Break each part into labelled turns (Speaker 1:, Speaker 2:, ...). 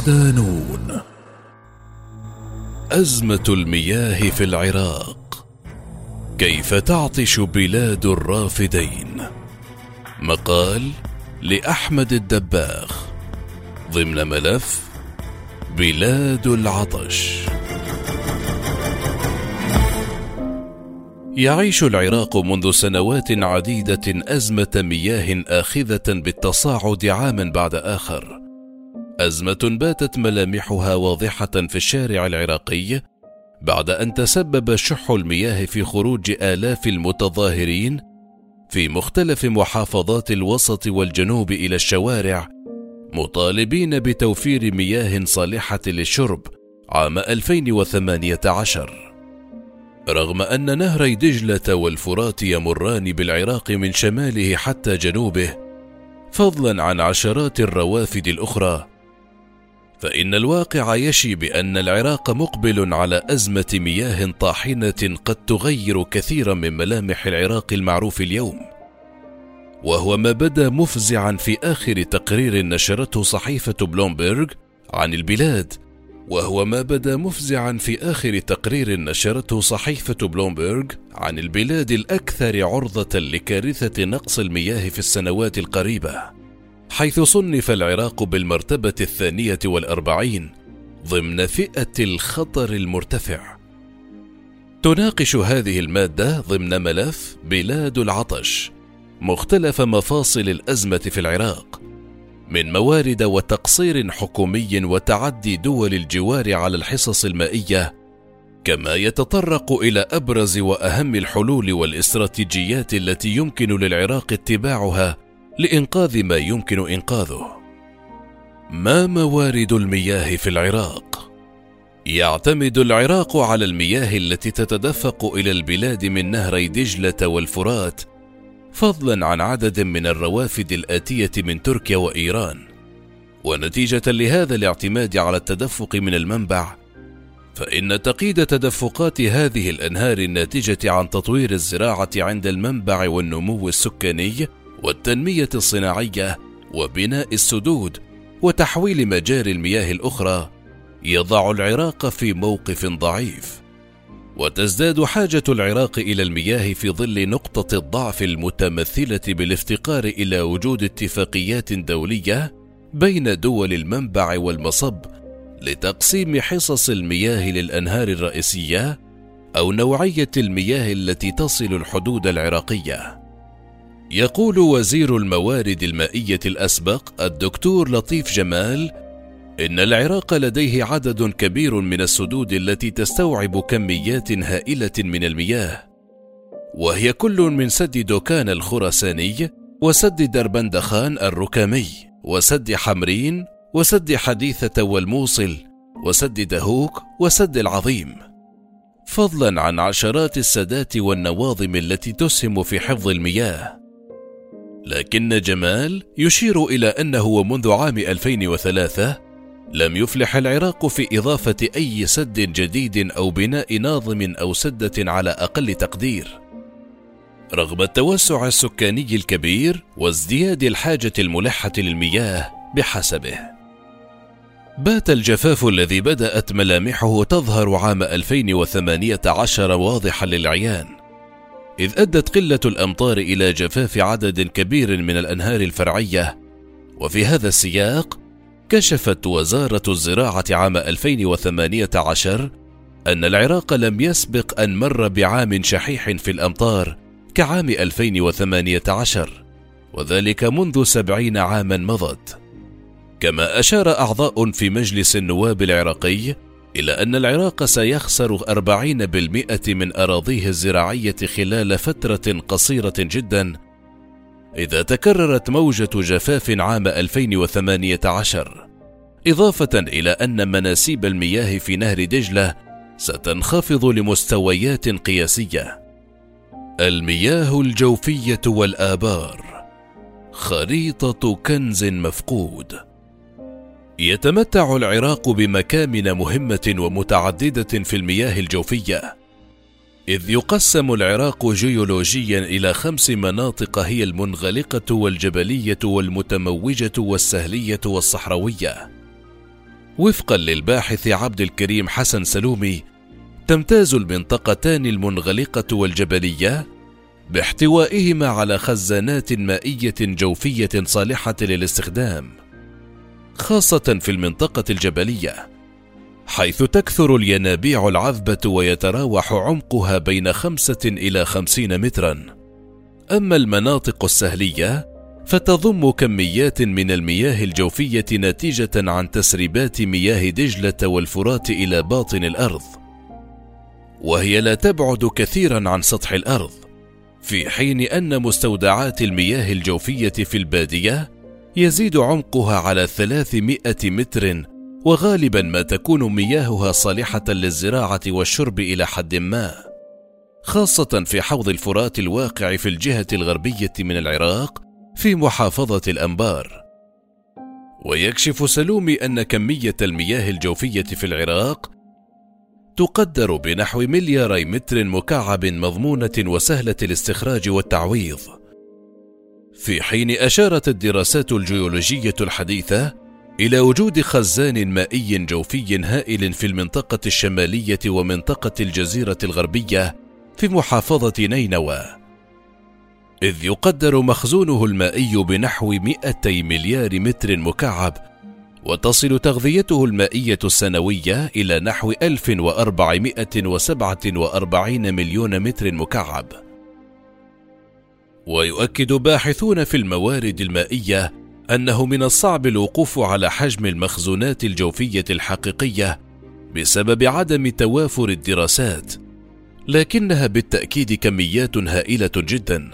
Speaker 1: صدانون أزمة المياه في العراق. كيف تعطش بلاد الرافدين؟ مقال لأحمد الدباغ ضمن ملف بلاد العطش. يعيش العراق منذ سنوات عديدة أزمة مياه آخذة بالتصاعد عاما بعد آخر. أزمة باتت ملامحها واضحة في الشارع العراقي بعد أن تسبب شح المياه في خروج آلاف المتظاهرين في مختلف محافظات الوسط والجنوب إلى الشوارع مطالبين بتوفير مياه صالحة للشرب عام 2018. رغم أن نهري دجلة والفرات يمران بالعراق من شماله حتى جنوبه فضلا عن عشرات الروافد الأخرى فإن الواقع يشي بأن العراق مقبل على أزمة مياه طاحنة قد تغير كثيرا من ملامح العراق المعروف اليوم. وهو ما بدا مفزعا في آخر تقرير نشرته صحيفة بلومبرغ عن البلاد. وهو ما بدا مفزعا في آخر تقرير نشرته صحيفة بلومبرغ عن البلاد الأكثر عرضة لكارثة نقص المياه في السنوات القريبة. حيث صنف العراق بالمرتبة الثانية والأربعين ضمن فئة الخطر المرتفع. تناقش هذه المادة ضمن ملف بلاد العطش مختلف مفاصل الأزمة في العراق من موارد وتقصير حكومي وتعدي دول الجوار على الحصص المائية كما يتطرق إلى أبرز وأهم الحلول والاستراتيجيات التي يمكن للعراق اتباعها لإنقاذ ما يمكن إنقاذه. ما موارد المياه في العراق؟ يعتمد العراق على المياه التي تتدفق إلى البلاد من نهري دجلة والفرات فضلا عن عدد من الروافد الآتية من تركيا وإيران. ونتيجة لهذا الاعتماد على التدفق من المنبع فإن تقييد تدفقات هذه الأنهار الناتجة عن تطوير الزراعة عند المنبع والنمو السكاني والتنمية الصناعية وبناء السدود وتحويل مجاري المياه الأخرى يضع العراق في موقف ضعيف وتزداد حاجة العراق إلى المياه في ظل نقطة الضعف المتمثلة بالافتقار إلى وجود اتفاقيات دولية بين دول المنبع والمصب لتقسيم حصص المياه للأنهار الرئيسية أو نوعية المياه التي تصل الحدود العراقية. يقول وزير الموارد المائية الأسبق الدكتور لطيف جمال إن العراق لديه عدد كبير من السدود التي تستوعب كميات هائلة من المياه، وهي كل من سد دوكان الخراساني، وسد دربندخان الركامي، وسد حمرين، وسد حديثة والموصل، وسد دهوك، وسد العظيم. فضلا عن عشرات السدات والنواظم التي تسهم في حفظ المياه. لكن جمال يشير إلى أنه منذ عام 2003 لم يفلح العراق في إضافة أي سد جديد أو بناء ناظم أو سدة على أقل تقدير. رغم التوسع السكاني الكبير وازدياد الحاجة الملحة للمياه بحسبه. بات الجفاف الذي بدأت ملامحه تظهر عام 2018 واضحا للعيان، إذ أدت قلة الأمطار إلى جفاف عدد كبير من الأنهار الفرعية، وفي هذا السياق كشفت وزارة الزراعة عام 2018 أن العراق لم يسبق أن مر بعام شحيح في الأمطار كعام 2018 وذلك منذ سبعين عاما مضت. كما أشار أعضاء في مجلس النواب العراقي إلى أن العراق سيخسر أربعين بالمئة من أراضيه الزراعية خلال فترة قصيرة جدا إذا تكررت موجة جفاف عام 2018 إضافة إلى أن مناسيب المياه في نهر دجلة ستنخفض لمستويات قياسية. المياه الجوفية والآبار خريطة كنز مفقود. يتمتع العراق بمكامن مهمة ومتعددة في المياه الجوفية، إذ يقسم العراق جيولوجيا إلى خمس مناطق هي المنغلقة والجبلية والمتموجة والسهلية والصحراوية. وفقا للباحث عبد الكريم حسن سلومي تمتاز المنطقتان المنغلقة والجبلية باحتوائهما على خزانات مائية جوفية صالحة للاستخدام خاصة في المنطقة الجبلية حيث تكثر الينابيع العذبة ويتراوح عمقها بين خمسة إلى خمسين مترا. أما المناطق السهلية فتضم كميات من المياه الجوفية ناتجة عن تسريبات مياه دجلة والفرات إلى باطن الأرض. وهي لا تبعد كثيرا عن سطح الأرض في حين أن مستودعات المياه الجوفية في البادية يزيد عمقها على 300 متر وغالبا ما تكون مياهها صالحة للزراعة والشرب إلى حد ما. خاصة في حوض الفرات الواقع في الجهة الغربية من العراق في محافظة الأنبار. ويكشف سلومي أن كمية المياه الجوفية في العراق تقدر بنحو ملياري متر مكعب مضمونة وسهلة الاستخراج والتعويض. في حين أشارت الدراسات الجيولوجية الحديثة إلى وجود خزان مائي جوفي هائل في المنطقة الشمالية ومنطقة الجزيرة الغربية في محافظة نينوى. إذ يقدر مخزونه المائي بنحو 200 مليار متر مكعب وتصل تغذيته المائية السنوية إلى نحو 1447 مليون متر مكعب. ويؤكد باحثون في الموارد المائية أنه من الصعب الوقوف على حجم المخزونات الجوفية الحقيقية بسبب عدم توافر الدراسات لكنها بالتأكيد كميات هائلة جدا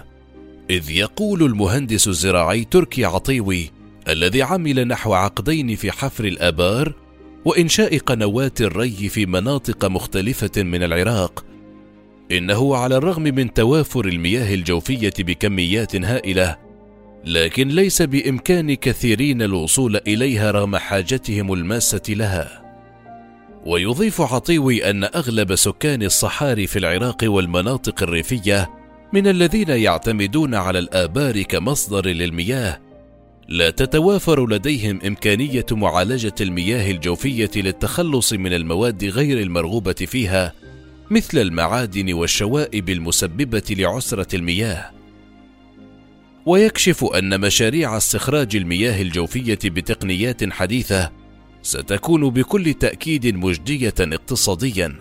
Speaker 1: إذ يقول المهندس الزراعي تركي عطيوي الذي عمل نحو عقدين في حفر الآبار وإنشاء قنوات الري في مناطق مختلفة من العراق إنه على الرغم من توافر المياه الجوفية بكميات هائلة لكن ليس بإمكان كثيرين الوصول إليها رغم حاجتهم الماسة لها. ويضيف عطيوي أن أغلب سكان الصحاري في العراق والمناطق الريفية من الذين يعتمدون على الآبار كمصدر للمياه لا تتوافر لديهم إمكانية معالجة المياه الجوفية للتخلص من المواد غير المرغوبة فيها مثل المعادن والشوائب المسببة لعسرة المياه. ويكشف أن مشاريع استخراج المياه الجوفية بتقنيات حديثة ستكون بكل تأكيد مجدية اقتصاديا،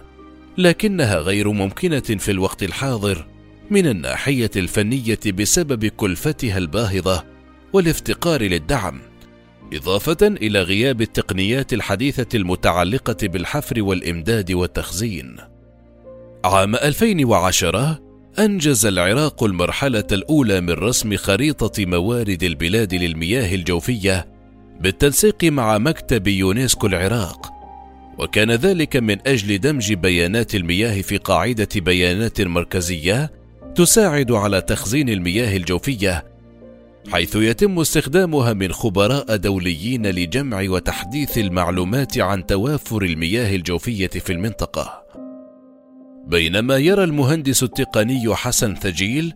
Speaker 1: لكنها غير ممكنة في الوقت الحاضر من الناحية الفنية بسبب كلفتها الباهظة والافتقار للدعم إضافة إلى غياب التقنيات الحديثة المتعلقة بالحفر والإمداد والتخزين. عام 2010 أنجز العراق المرحلة الأولى من رسم خريطة موارد البلاد للمياه الجوفية بالتنسيق مع مكتب يونسكو العراق، وكان ذلك من أجل دمج بيانات المياه في قاعدة بيانات مركزية تساعد على تخزين المياه الجوفية حيث يتم استخدامها من خبراء دوليين لجمع وتحديث المعلومات عن توافر المياه الجوفية في المنطقة. بينما يرى المهندس التقني حسن ثجيل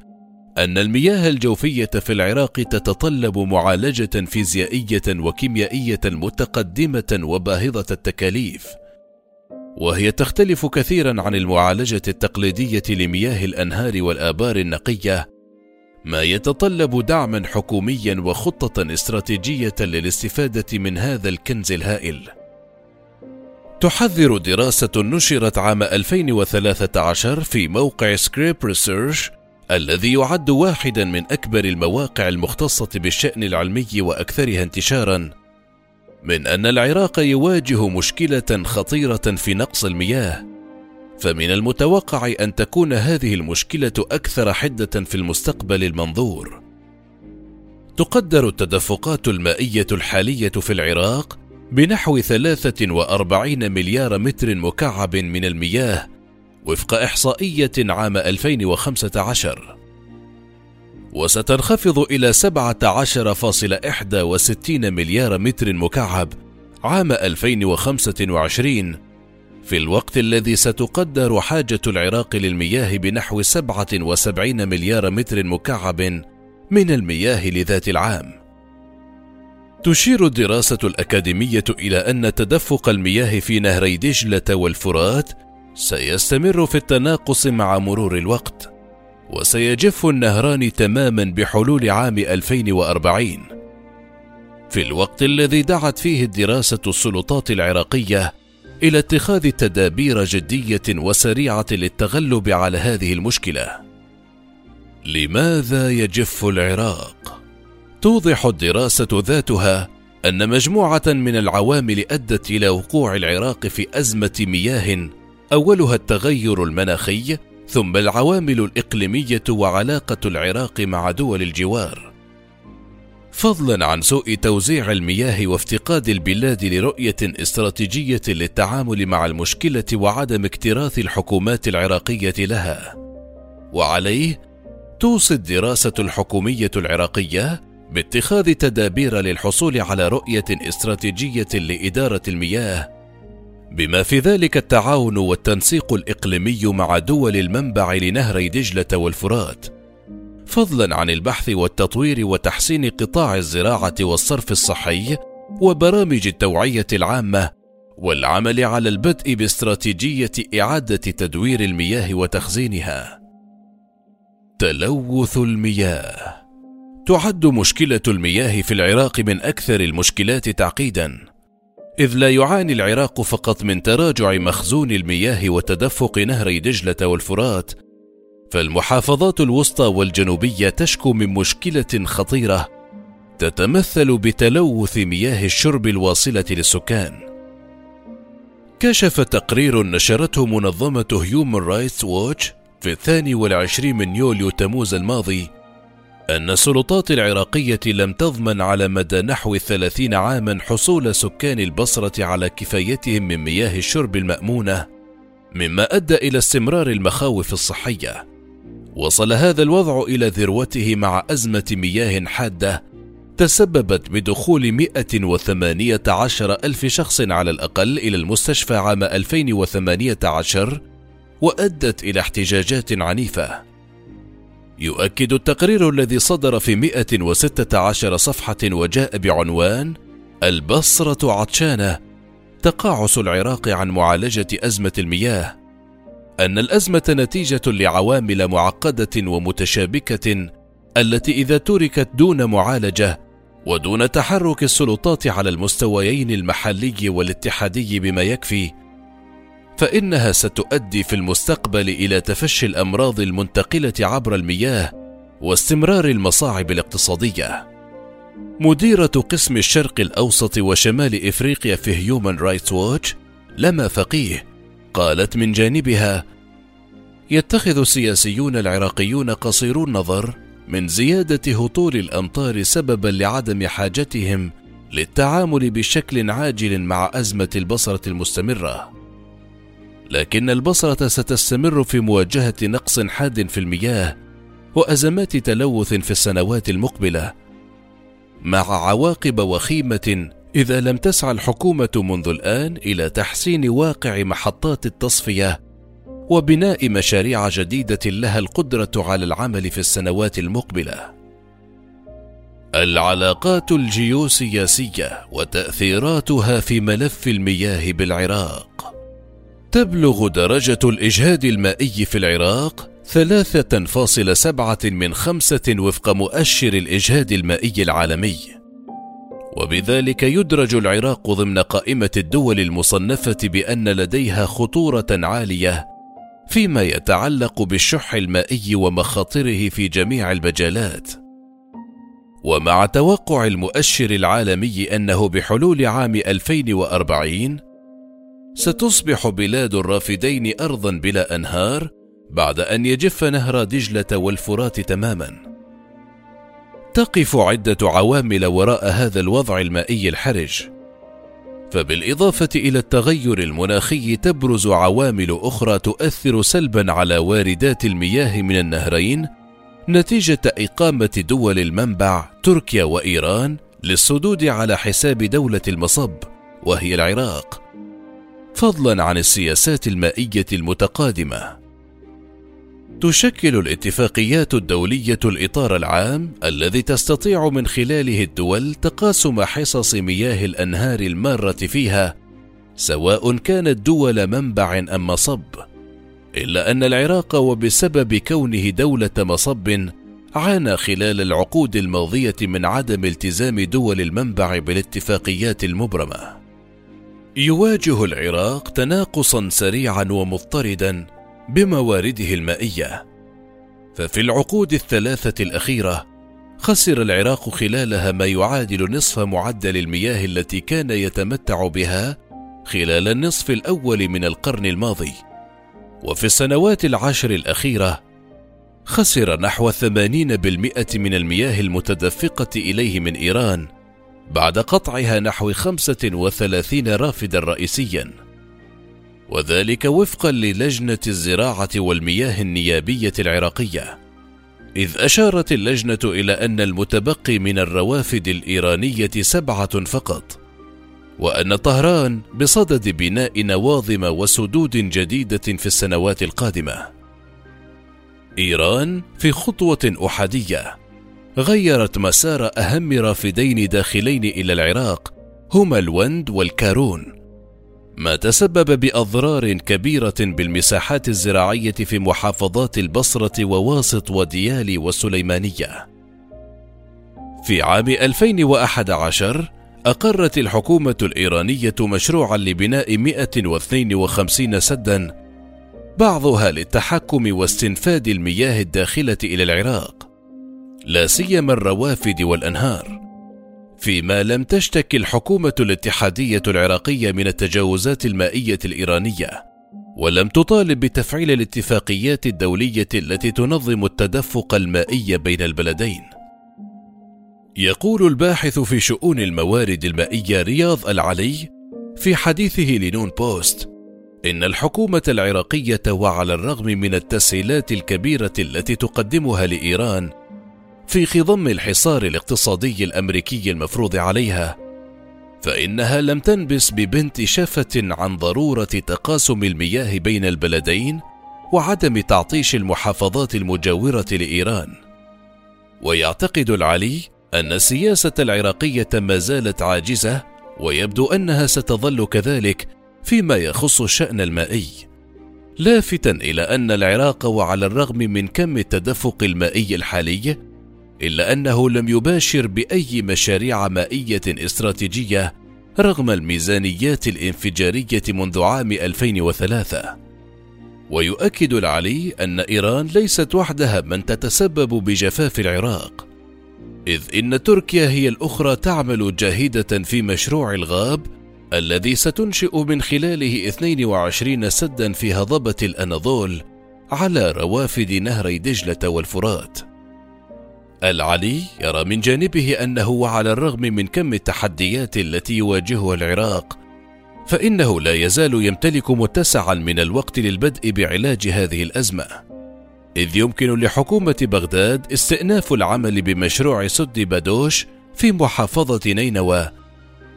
Speaker 1: أن المياه الجوفية في العراق تتطلب معالجة فيزيائية وكيميائية متقدمة وباهظة التكاليف. وهي تختلف كثيرا عن المعالجة التقليدية لمياه الأنهار والآبار النقية ما يتطلب دعما حكوميا وخطة استراتيجية للاستفادة من هذا الكنز الهائل. تحذر دراسة نشرت عام 2013 في موقع سكريب ريسيرش الذي يعد واحدا من أكبر المواقع المختصة بالشأن العلمي وأكثرها انتشارا من أن العراق يواجه مشكلة خطيرة في نقص المياه، فمن المتوقع أن تكون هذه المشكلة أكثر حدة في المستقبل المنظور. تقدر التدفقات المائية الحالية في العراق بنحو 43 مليار متر مكعب من المياه وفق إحصائية عام 2015 وستنخفض إلى 17.61 مليار متر مكعب عام 2025 في الوقت الذي ستقدر حاجة العراق للمياه بنحو 77 مليار متر مكعب من المياه لذات العام. تشير الدراسة الأكاديمية إلى أن تدفق المياه في نهري دجلة والفرات سيستمر في التناقص مع مرور الوقت، وسيجف النهران تماما بحلول عام 2040. في الوقت الذي دعت فيه الدراسة السلطات العراقية إلى اتخاذ تدابير جدية وسريعة للتغلب على هذه المشكلة. لماذا يجف العراق؟ توضح الدراسة ذاتها أن مجموعة من العوامل أدت إلى وقوع العراق في أزمة مياه أولها التغير المناخي ثم العوامل الإقليمية وعلاقة العراق مع دول الجوار. فضلا عن سوء توزيع المياه وافتقاد البلاد لرؤية استراتيجية للتعامل مع المشكلة وعدم اكتراث الحكومات العراقية لها. وعليه توصي الدراسة الحكومية العراقية باتخاذ تدابير للحصول على رؤية استراتيجية لإدارة المياه بما في ذلك التعاون والتنسيق الإقليمي مع دول المنبع لنهري دجلة والفرات. فضلا عن البحث والتطوير وتحسين قطاع الزراعة والصرف الصحي وبرامج التوعية العامة والعمل على البدء باستراتيجية إعادة تدوير المياه وتخزينها. تلوث المياه. تعد مشكلة المياه في العراق من أكثر المشكلات تعقيدا، إذ لا يعاني العراق فقط من تراجع مخزون المياه وتدفق نهري دجلة والفرات، فالمحافظات الوسطى والجنوبية تشكو من مشكلة خطيرة تتمثل بتلوث مياه الشرب الواصلة للسكان. كشف تقرير نشرته منظمة هيومن رايتس ووتش في الثاني والعشرين من يوليو تموز الماضي أن السلطات العراقية لم تضمن على مدى نحو ثلاثين عاما حصول سكان البصرة على كفايتهم من مياه الشرب المأمونة مما أدى إلى استمرار المخاوف الصحية. وصل هذا الوضع إلى ذروته مع أزمة مياه حادة تسببت بدخول 118 ألف شخص على الأقل إلى المستشفى عام 2018 وأدت إلى احتجاجات عنيفة. يؤكد التقرير الذي صدر في 116 صفحة وجاء بعنوان البصرة عطشانة تقاعس العراق عن معالجة أزمة المياه. أن الأزمة نتيجة لعوامل معقدة ومتشابكة التي إذا تركت دون معالجة ودون تحرك السلطات على المستويين المحلي والاتحادي بما يكفي فإنها ستؤدي في المستقبل إلى تفشي الأمراض المنتقلة عبر المياه واستمرار المصاعب الاقتصادية. مديرة قسم الشرق الأوسط وشمال إفريقيا في هيومن رايتس ووتش لما فقيه قالت من جانبها يتخذ السياسيون العراقيون قصيرو النظر من زيادة هطول الأمطار سببا لعدم حاجتهم للتعامل بشكل عاجل مع أزمة البصرة المستمرة. لكن البصرة ستستمر في مواجهة نقص حاد في المياه وأزمات تلوث في السنوات المقبلة مع عواقب وخيمة إذا لم تسعى الحكومة منذ الآن إلى تحسين واقع محطات التصفية وبناء مشاريع جديدة لها القدرة على العمل في السنوات المقبلة. العلاقات الجيوسياسية وتأثيراتها في ملف المياه بالعراق تبلغ درجة الإجهاد المائي في العراق 3.7 من خمسة وفق مؤشر الإجهاد المائي العالمي. وبذلك يدرج العراق ضمن قائمة الدول المصنفة بأن لديها خطورة عالية فيما يتعلق بالشح المائي ومخاطره في جميع المجالات ومع توقع المؤشر العالمي أنه بحلول عام 2040 ستصبح بلاد الرافدين ارضا بلا أنهار بعد أن يجف نهر دجلة والفرات تماما. تقف عدة عوامل وراء هذا الوضع المائي الحرج. فبالإضافة إلى التغير المناخي تبرز عوامل أخرى تؤثر سلبا على واردات المياه من النهرين نتيجة إقامة دول المنبع تركيا وإيران للصدود على حساب دولة المصب وهي العراق. فضلا عن السياسات المائية المتقادمة. تشكل الاتفاقيات الدولية الإطار العام الذي تستطيع من خلاله الدول تقاسم حصص مياه الأنهار المارة فيها سواء كانت دول منبع أم مصب. إلا أن العراق وبسبب كونه دولة مصب عانى خلال العقود الماضية من عدم التزام دول المنبع بالاتفاقيات المبرمة. يواجه العراق تناقصا سريعا ومضطردا بموارده المائية. ففي العقود الثلاثة الأخيرة خسر العراق خلالها ما يعادل نصف معدل المياه التي كان يتمتع بها خلال النصف الأول من القرن الماضي. وفي السنوات العشر الأخيرة خسر نحو 80% من المياه المتدفقة إليه من إيران بعد قطعها نحو 35 رافدا رئيسيا. وذلك وفقا للجنة الزراعة والمياه النيابية العراقية. إذ أشارت اللجنة إلى أن المتبقي من الروافد الإيرانية سبعة فقط وأن طهران بصدد بناء نواظم وسدود جديدة في السنوات القادمة. إيران في خطوة أحادية. غيرت مسار أهم رافدين داخلين إلى العراق هما الوند والكارون ما تسبب بأضرار كبيرة بالمساحات الزراعية في محافظات البصرة وواسط وديالي والسليمانية. في عام 2011 أقرت الحكومة الإيرانية مشروعا لبناء 152 سدا بعضها للتحكم واستنفاد المياه الداخلة إلى العراق لا سيما الروافد والأنهار. فيما لم تشتكي الحكومة الاتحادية العراقية من التجاوزات المائية الإيرانية ولم تطالب بتفعيل الاتفاقيات الدولية التي تنظم التدفق المائي بين البلدين. يقول الباحث في شؤون الموارد المائية رياض العلي في حديثه لنون بوست إن الحكومة العراقية وعلى الرغم من التسهيلات الكبيرة التي تقدمها لإيران في خضم الحصار الاقتصادي الأمريكي المفروض عليها، فإنها لم تنبس ببنت شفة عن ضرورة تقاسم المياه بين البلدين وعدم تعطيش المحافظات المجاورة لإيران. ويعتقد العلي أن السياسة العراقية ما زالت عاجزة ويبدو أنها ستظل كذلك فيما يخص الشأن المائي لافتا إلى أن العراق وعلى الرغم من كم التدفق المائي الحالي إلا أنه لم يباشر بأي مشاريع مائية استراتيجية رغم الميزانيات الانفجارية منذ عام 2003 ويؤكد العلي أن إيران ليست وحدها من تتسبب بجفاف العراق إذ إن تركيا هي الأخرى تعمل جاهدة في مشروع الغاب الذي ستنشئ من خلاله 22 سدا في هضبة الأناضول على روافد نهري دجلة والفرات. العلي يرى من جانبه أنه وعلى الرغم من كم التحديات التي يواجهها العراق فإنه لا يزال يمتلك متسعا من الوقت للبدء بعلاج هذه الأزمة. إذ يمكن لحكومة بغداد استئناف العمل بمشروع سد بدوش في محافظة نينوى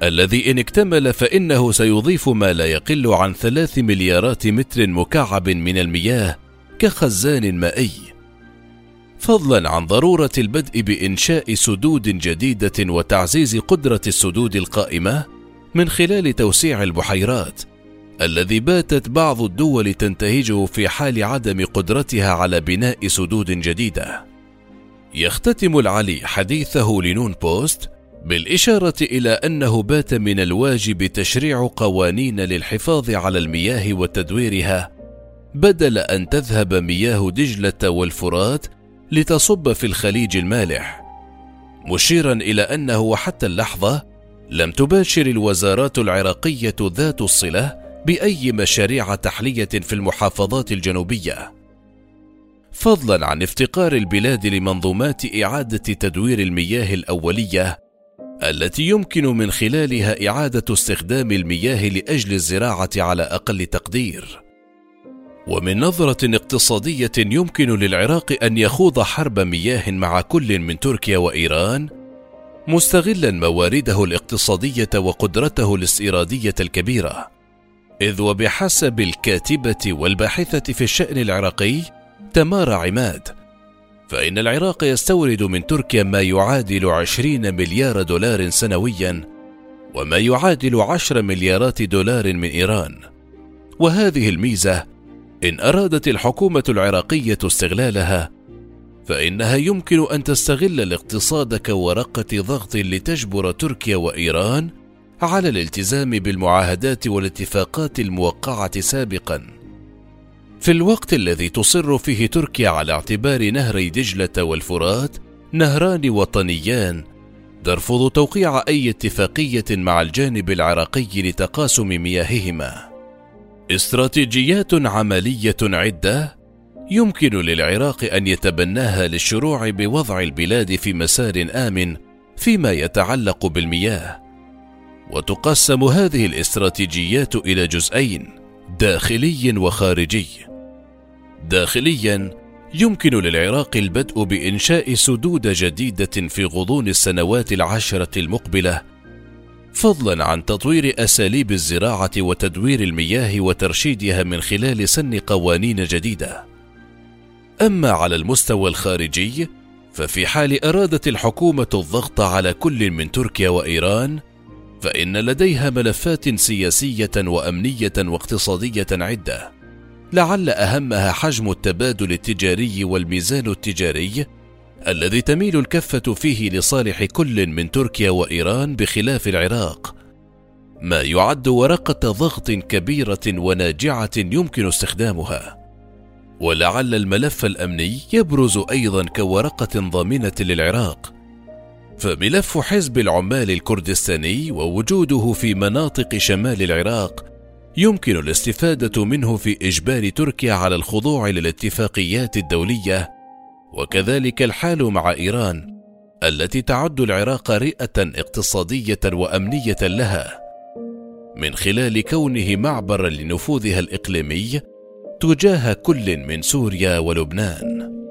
Speaker 1: الذي إن اكتمل فإنه سيضيف ما لا يقل عن ثلاث مليارات متر مكعب من المياه كخزان مائي فضلا عن ضرورة البدء بإنشاء سدود جديدة وتعزيز قدرة السدود القائمة من خلال توسيع البحيرات الذي باتت بعض الدول تنتهجه في حال عدم قدرتها على بناء سدود جديدة. يختتم العلي حديثه لنون بوست بالإشارة إلى أنه بات من الواجب تشريع قوانين للحفاظ على المياه وتدويرها بدل أن تذهب مياه دجلة والفرات لتصب في الخليج المالح مشيرا إلى أنه حتى اللحظة لم تباشر الوزارات العراقية ذات الصلة بأي مشاريع تحلية في المحافظات الجنوبية فضلا عن افتقار البلاد لمنظومات إعادة تدوير المياه الأولية التي يمكن من خلالها إعادة استخدام المياه لأجل الزراعة على أقل تقدير. ومن نظرة اقتصادية يمكن للعراق أن يخوض حرب مياه مع كل من تركيا وإيران، مستغلا موارده الاقتصادية وقدرته الاستيرادية الكبيرة. إذ وبحسب الكاتبة والباحثة في الشأن العراقي تمار عماد فإن العراق يستورد من تركيا ما يعادل عشرين مليار دولار سنويا وما يعادل عشر مليارات دولار من إيران وهذه الميزة إن أرادت الحكومة العراقية استغلالها فإنها يمكن أن تستغل الاقتصاد كورقة ضغط لتجبر تركيا وإيران على الالتزام بالمعاهدات والاتفاقات الموقعة سابقا. في الوقت الذي تصر فيه تركيا على اعتبار نهري دجلة والفرات نهران وطنيان ترفض توقيع أي اتفاقية مع الجانب العراقي لتقاسم مياههما. استراتيجيات عملية عدة يمكن للعراق أن يتبناها للشروع بوضع البلاد في مسار آمن فيما يتعلق بالمياه. وتقسم هذه الاستراتيجيات إلى جزئين داخلي وخارجي. داخليا يمكن للعراق البدء بإنشاء سدود جديدة في غضون السنوات العشرة المقبلة فضلا عن تطوير أساليب الزراعة وتدوير المياه وترشيدها من خلال سن قوانين جديدة. أما على المستوى الخارجي ففي حال أرادت الحكومة الضغط على كل من تركيا وإيران فإن لديها ملفات سياسية وأمنية واقتصادية عدة. لعل أهمها حجم التبادل التجاري والميزان التجاري الذي تميل الكفة فيه لصالح كل من تركيا وإيران بخلاف العراق. ما يعد ورقة ضغط كبيرة وناجعة يمكن استخدامها. ولعل الملف الأمني يبرز أيضا كورقة ضامنة للعراق. فملف حزب العمال الكردستاني ووجوده في مناطق شمال العراق يمكن الاستفادة منه في إجبار تركيا على الخضوع للاتفاقيات الدولية وكذلك الحال مع إيران التي تعد العراق رئة اقتصادية وأمنية لها. من خلال كونه معبرا لنفوذها الإقليمي تجاه كل من سوريا ولبنان.